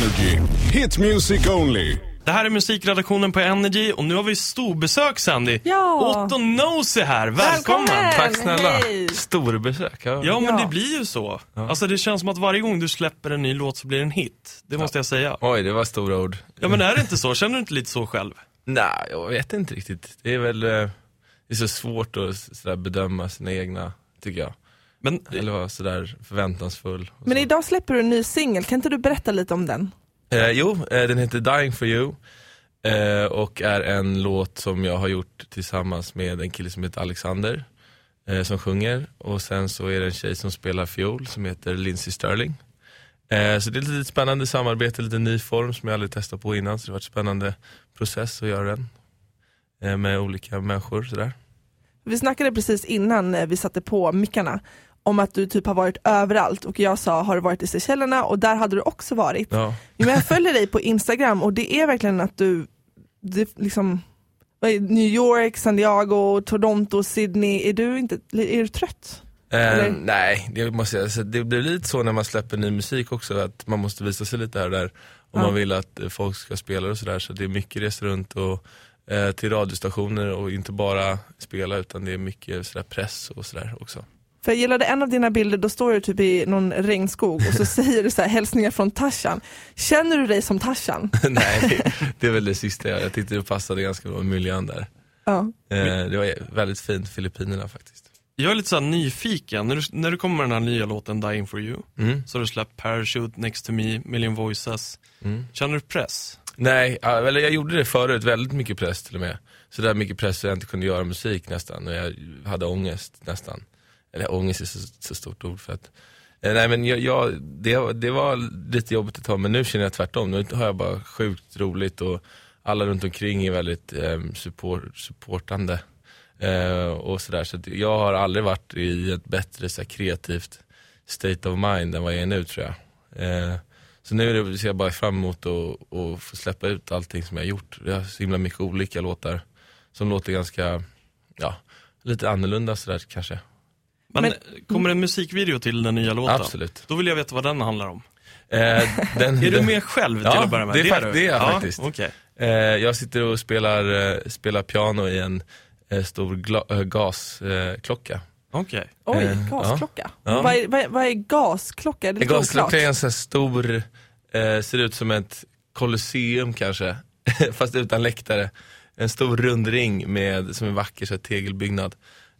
Energy. Hit music only. Det här är musikredaktionen på Energy och nu har vi storbesök Sandy. Ja. Otto är här, välkommen! Välkommen! Tack snälla. Hej. Storbesök. Ja. Ja men Ja. det blir ju så. Alltså det känns som att varje gång du släpper en ny låt så blir det en hit. Det måste jag säga. Oj, det var stora ord. Ja men är det inte så? Känner du inte lite så själv? Nej, jag vet inte riktigt. Det är väl eh, det är så svårt att s- sådär bedöma sina egna, tycker jag. Men Eller vara sådär förväntansfull. och Men så. idag släpper du en ny singel, kan inte du berätta lite om den? Eh, jo, eh, den heter Dying for you. Eh, och är en låt som jag har gjort tillsammans med en kille som heter Alexander. Eh, som sjunger. Och sen så är det en tjej som spelar fiol som heter Lindsey Sterling. Eh, så det är ett lite spännande samarbete, lite ny form som jag aldrig testat på innan. Så det har varit en spännande process att göra den. Eh, med olika människor sådär. Vi snackade precis innan vi satte på mickarna om att du typ har varit överallt och jag sa har du varit i Seychellerna och där hade du också varit. Ja. Men jag följer dig på Instagram och det är verkligen att du, det liksom, New York, San Diego, Toronto, Sydney, är du inte, är du trött? Eh, nej, det måste jag säga. Det blir lite så när man släpper ny musik också, att man måste visa sig lite här och där. Om Ja. man vill att folk ska spela och sådär. Så det är mycket resor runt och eh, till radiostationer och inte bara spela utan det är mycket sådär press och sådär också. För jag gillade en av dina bilder, då står du typ i någon regnskog och så säger du så här hälsningar från Tarzan. Känner du dig som Tarzan? nej, det, är väl det sista jag, jag tyckte det passade ganska bra med miljön där. Ja. Eh, det var väldigt fint, Filippinerna faktiskt. jag är lite så här nyfiken. När du, när du kommer med den här nya låten Dying for you, Mm. så har du släppt Parachute, Next to me, Million voices. Mm. Känner du press? Nej, eller jag gjorde det förut, väldigt mycket press till och med. Så där mycket press så jag inte kunde göra musik nästan och jag hade ångest nästan. Eller ångest är så, så stort ord för att eh, Nej men jag, jag, det, det var lite jobbigt ett tag men nu känner jag tvärtom. Nu har jag bara sjukt roligt och alla runt omkring är väldigt eh, support, supportande. Eh, och sådär. Så att jag har aldrig varit i ett bättre så här, kreativt state of mind än vad jag är nu tror jag. Eh, så nu det, ser jag bara fram emot att att få släppa ut allting som jag har gjort. Jag har så himla mycket olika låtar som låter ganska, ja, lite annorlunda sådär kanske. Men, Men- kommer det en musikvideo till den nya låten? Absolut. Då vill jag veta vad den handlar om. Eh, den, Är du med själv till Ja, att börja med? det är fakt- du? det är jag ja, faktiskt. okej. Eh, jag sitter och spelar, eh, spelar piano i en eh, stor äh, gasklocka. Okej. Oj, Eh, gasklocka. ja. Vad, är, vad, är, vad är gasklocka? Är det gasklocka är en sån här stor, eh, ser ut som ett kolosseum kanske, fast utan läktare. En stor rund ring med, som en vacker så här, tegelbyggnad.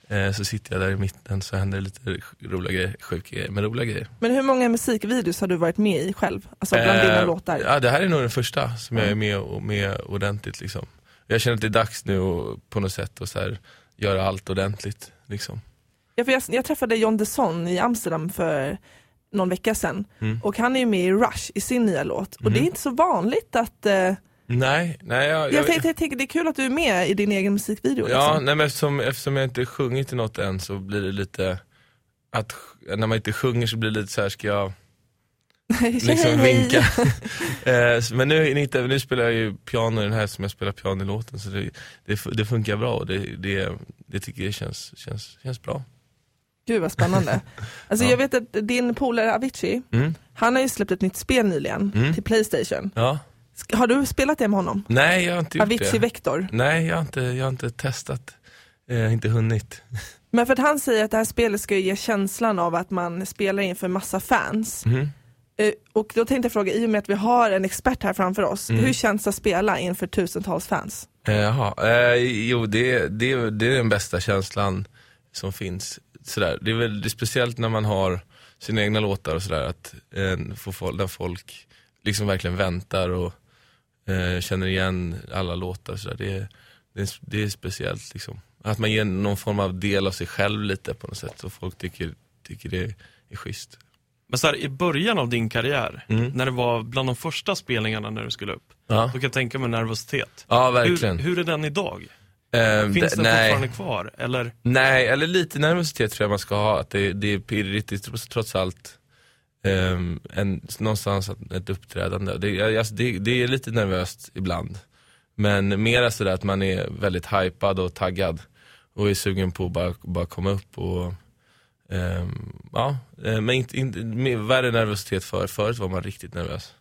Eh, så sitter jag där i mitten så händer det lite roliga grejer, sjuka grejer, men roliga grejer. Men hur många musikvideos har du varit med i själv? Alltså bland dina Eh, låtar? Ja, det här är nog den första som jag är med, och, med ordentligt liksom. Jag känner att det är dags nu och, på något sätt att så här, göra allt ordentligt liksom. Ja, för jag, jag träffade John Desson i Amsterdam för någon vecka sedan Mm. och han är ju med i Rush i sin nya låt och det är inte så vanligt att eh, Nej, nej jag, jag, tänkte, jag tänkte det är kul att du är med i din egen musikvideo. Ja, liksom. nej, men eftersom, eftersom jag inte sjungit i något än så blir det lite att när man inte sjunger så blir det lite så här ska jag liksom vinka. Eh, men nu, inte, nu spelar jag ju piano i den här som jag spelar piano i låten så det, det, det funkar bra och det, det, det tycker jag känns, känns, känns bra. Gud vad spännande. Alltså Ja. jag vet att din polare Avicii, Mm. han har ju släppt ett nytt spel nyligen Mm. till Playstation. Ja. Har du spelat det med honom? Nej, jag har inte gjort Avicii det. Vector. Nej, jag har inte, jag har inte testat. Eh, inte hunnit. Men för att han säger att det här spelet ska ge känslan av att man spelar inför massa fans. Eh, Och då tänkte jag fråga, i och med att vi har en expert här framför oss, Mm. hur känns det att spela inför tusentals fans? Eh, Jaha, eh, jo det, det, det är den bästa känslan som finns. Sådär. Det är väl det är speciellt när man har sina egna låtar och sådär, att eh, få där folk liksom verkligen väntar och eh, känner igen alla låtar. Sådär. Det, är, det, är, det är speciellt liksom. Att man ger någon form av del av sig själv lite på något sätt, så folk tycker, tycker det är schysst. Men så här, i början av din karriär, Mm. när det var bland de första spelningarna när du skulle upp, Ja, då kan jag tänka mig nervositet. ja Hur, verkligen. hur är den idag? Eh, Finns den nej. fortfarande kvar? Eller? Nej, eller lite nervositet tror jag man ska ha. Att det, det är pirrigt, trots allt ehm, en, någonstans ett uppträdande. Det, alltså, det, det är lite nervöst ibland. Men mera sådär att man är väldigt hypad och taggad. Och är sugen på att bara, bara komma upp och ehm, ja, eh, men inte, inte, värre nervositet för, förut var man riktigt nervös.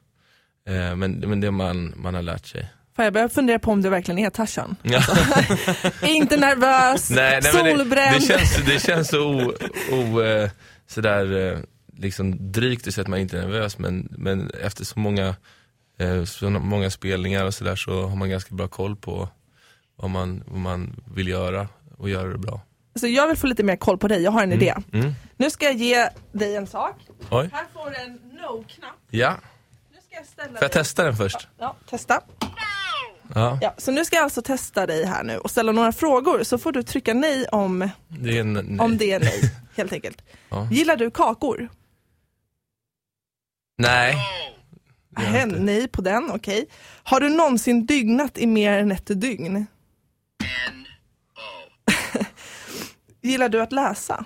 Eh, men, men det man, man har lärt sig. Fan, jag börjar fundera på om du verkligen är Tarzan. Ja. Inte nervös, nej, nej, men det, solbränd. det, känns, det känns så o, o, eh, sådär, liksom drygt att säga att man inte är nervös men, men efter så många, eh, så många spelningar och sådär så har man ganska bra koll på vad man, vad man vill göra och göra det bra. Så jag vill få lite mer koll på dig, jag har en idé. Mm. Nu ska jag ge dig en sak. Oj. Här får du en no-knapp. Ja, Nu ska jag ställa får jag dig... testa den först? Ja, testa. Ja, Ja, så nu ska jag alltså testa dig här nu och ställa några frågor så får du trycka nej om, det är nej. om det är nej, helt enkelt. Ja. Gillar du kakor? Nej. Inte. nej på den, okej. Har du någonsin dygnat i mer än ett dygn? Gillar du att läsa?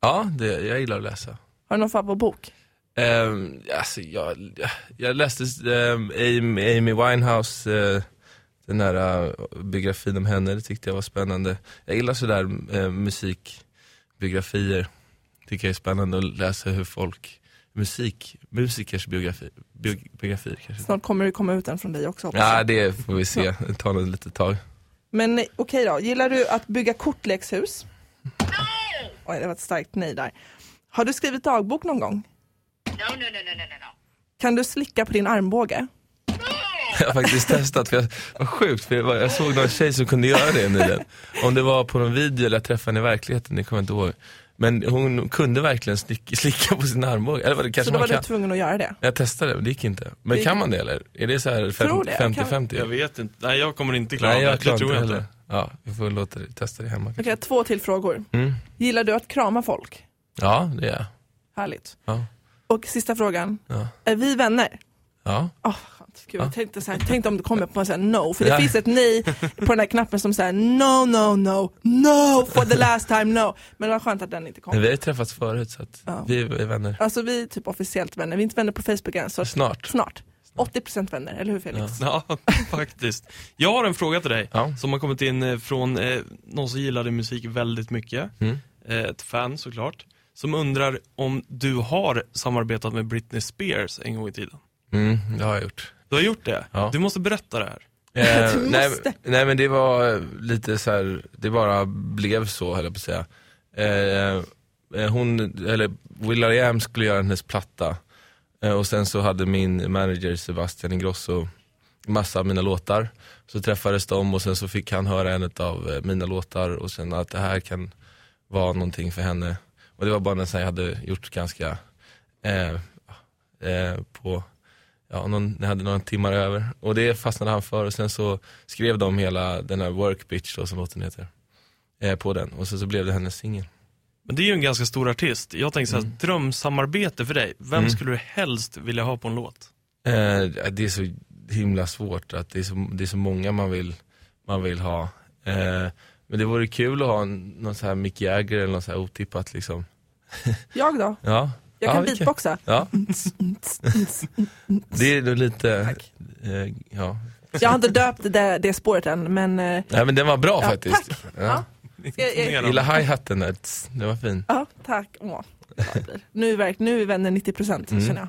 Ja, det, jag gillar att läsa. Har du någon favoritbok? Um, alltså, jag, jag läste um, Amy, Amy Winehouse, uh, den här uh, biografin om henne, det tyckte jag var spännande. Jag gillar sådär uh, musikbiografier, tycker jag är spännande att läsa hur folk, musik, musikers biografi, bio, biografier kanske. Snart kommer det komma ut en från dig också hoppas jag. Ja det får vi se, det tar nog lite tag. Men eh, okej då, gillar du att bygga kortlekshus? Oj, det var ett starkt nej där. Har du skrivit dagbok någon gång? No, no, no, no, no, no, no. Kan du slicka på din armbåge? Jag har faktiskt testat, för jag, vad sjukt, för jag, var- jag såg någon tjej som kunde göra det nyligen. Om det var på någon video eller jag träffade henne i verkligheten, det kommer jag inte ihåg. Men hon kunde verkligen slick, slicka på sin armbåge. Eller vad det Så kanske då man var kan. du tvungen att göra det? Jag testade, men det gick inte. Men Det- kan man det eller? Är det så här Tror det, jag kan- 50-50? Jag vet inte. Nej, jag kommer inte klara Nej, det. jag det tror inte jag heller. inte. Ja, vi får låta det, testa det hemma. Okej, jag har två till frågor. Mm. Gillar du att krama folk? Ja, det är jag. Härligt. Ja. Och sista frågan, Ja. är vi vänner? ja. Oh, Gud, jag tänkte, så här, tänkte om det kommer på en sån här no, för det Ja. finns ett nej på den här knappen som säger no, no, no, no for the last time, no. Men det var skönt att den inte Men kom. vi har ju träffats förut så att Ja. vi är vänner. Alltså vi är typ officiellt vänner, vi är inte vänner på Facebook än, så Snart. snart. 80% vänner, eller hur Felix? Ja, faktiskt. Jag har en fråga till dig Ja. som har kommit in eh, från eh, någon som gillade musik väldigt mycket. Mm. Eh, ett fan såklart. Som undrar om du har samarbetat med Britney Spears en gång i tiden. Mm, det har jag gjort. Du har gjort det? Ja. Du måste berätta det här. Eh, nej, nej men det var lite så här, det bara blev så höll jag på att säga. Eh, eh, hon, eller Will.i.am skulle göra hennes platta. Eh, och sen så hade min manager Sebastian Ingrosso massa av mina låtar. Så träffades de och sen så fick han höra en av eh, mina låtar och sen att det här kan vara någonting för henne. Och det var bara något jag hade gjort ganska eh, eh, på ja, någon, jag hade några timmar över. Och det fastnade han för och sen så skrev de hela den här Work Bitch då som låten heter. Eh, på den och sen så blev det hennes singel. Men det är ju en ganska stor artist. Jag tänker såhär, Mm. drömsamarbete för dig. Vem Mm. skulle du helst vilja ha på en låt? Eh, det är så himla svårt att det är så, det är så många man vill, man vill ha. Eh, men det vore kul att ha en, någon så här Mick Jagger eller något så här otippat liksom. Jag då? Ja, Jag Ja, kan kan- beatboxa. ja. det är lite, Tack. eh, ja. Jag har inte döpt det, det spåret än, men eh, Nej men den var bra Ja, faktiskt. tack. Ja. Ja. Jag- Imponerande. Gilla hi-hatten där, den var fin. ja, tack. Åh, nu, är verk, nu är vänner 90% Mm. känner jag.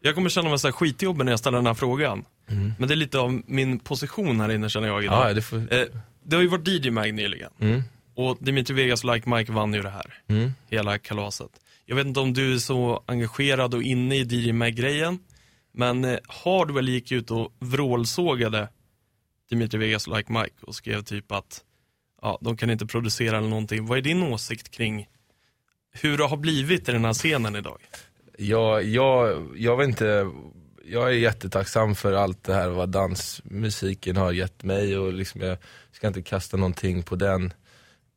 Jag kommer känna mig så här skitjobbig när jag ställer den här frågan. Mm. Men det är lite av min position här inne känner jag idag. Ja, det får... Eh, det har ju varit DJ Mag nyligen. Mm. Och Dimitri Vegas och Like Mike vann ju det här. Mm. Hela kalaset. Jag vet inte om du är så engagerad och inne i DJ Mag-grejen. Men eh, Hardwell gick ut och vrålsågade Dimitri Vegas och Like Mike och skrev typ att ja, de kan inte producera eller någonting. Vad är din åsikt kring hur det har blivit i den här scenen idag? Jag, jag, jag vet inte, jag är jättetacksam för allt det här vad dansmusiken har gett mig och liksom jag ska inte kasta någonting på den.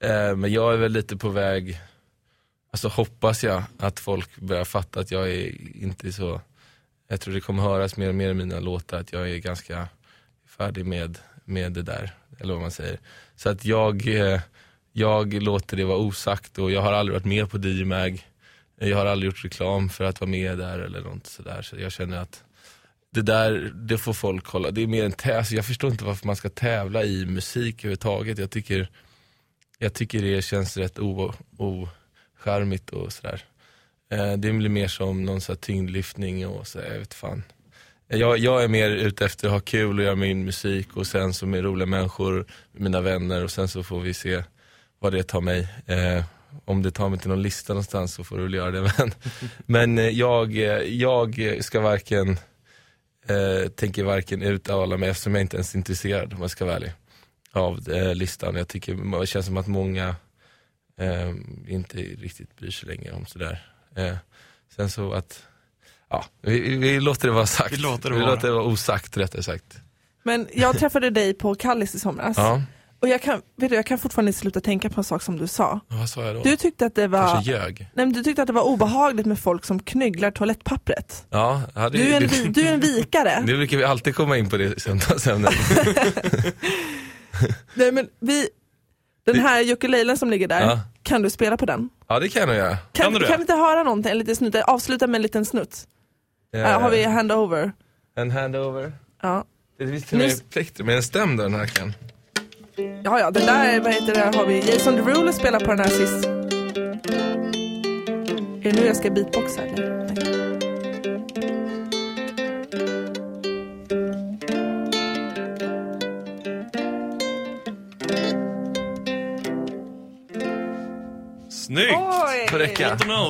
Eh, men jag är väl lite på väg, alltså hoppas jag att folk börjar fatta att jag är inte så, jag tror det kommer höras mer och mer i mina låtar att jag är ganska färdig med, med det där, eller vad man säger. Så att jag, eh, jag låter det vara osagt och jag har aldrig varit med på DMAG. Jag har aldrig gjort reklam för att vara med där eller något sådär. Så jag känner att det där, det får folk kolla. Det är mer en tävling. Alltså, jag förstår inte varför man ska tävla i musik överhuvudtaget. Jag tycker, jag tycker det känns rätt o- charmigt och sådär. Eh, det blir mer som någon så här tyngdlyftning och så, jag vet fan. Eh, jag, jag är mer ute efter att ha kul och göra min musik och sen så med roliga människor, mina vänner och sen så får vi se vad det tar mig. Eh, om det tar mig till någon lista någonstans så får du väl göra det. Men, men eh, jag, jag ska varken, eh, tänker varken uttala mig eftersom jag inte ens är intresserad om jag ska vara ärlig. Av eh, listan. Jag tycker det känns som att många eh, inte riktigt bryr sig längre om sådär. Eh, sen så att, ja, vi, vi- vi låter det vara sagt. Vi låter det vi vara. låter det vara osagt rättare sagt. Men jag träffade dig på Kallis i somras. Ja, Och jag kan, vet du, jag kan fortfarande inte sluta tänka på en sak som du sa. vad sa jag då? Du tyckte att det var, ljög? nej, men du tyckte att det var obehagligt med folk som knyglar toalettpappret. Ja, ja det, Du är en, det, du är en vikare. Nu brukar vi alltid komma in på det samtalsämnet. Nej, men vi, den här ukulelen som ligger där, Ja. kan du spela på den? Ja det kan jag göra. Kan, Kan du kan vi inte höra någonting, en liten snutt, avsluta med en liten snutt? Eh, Här har vi handover. En handover. Ja. Det finns till och Nu- med med en stäm där den här kan. ja, ja, den där, vad heter det, har vi Jason Derulo spelar på den här sist. Är det nu jag ska beatboxa eller? Nej. Snyggt! Oj!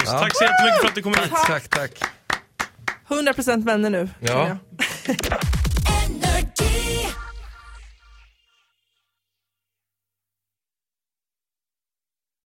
Ja. Tack så jättemycket för att du kom hit. Tack, tack. 100% vänner nu. Ja.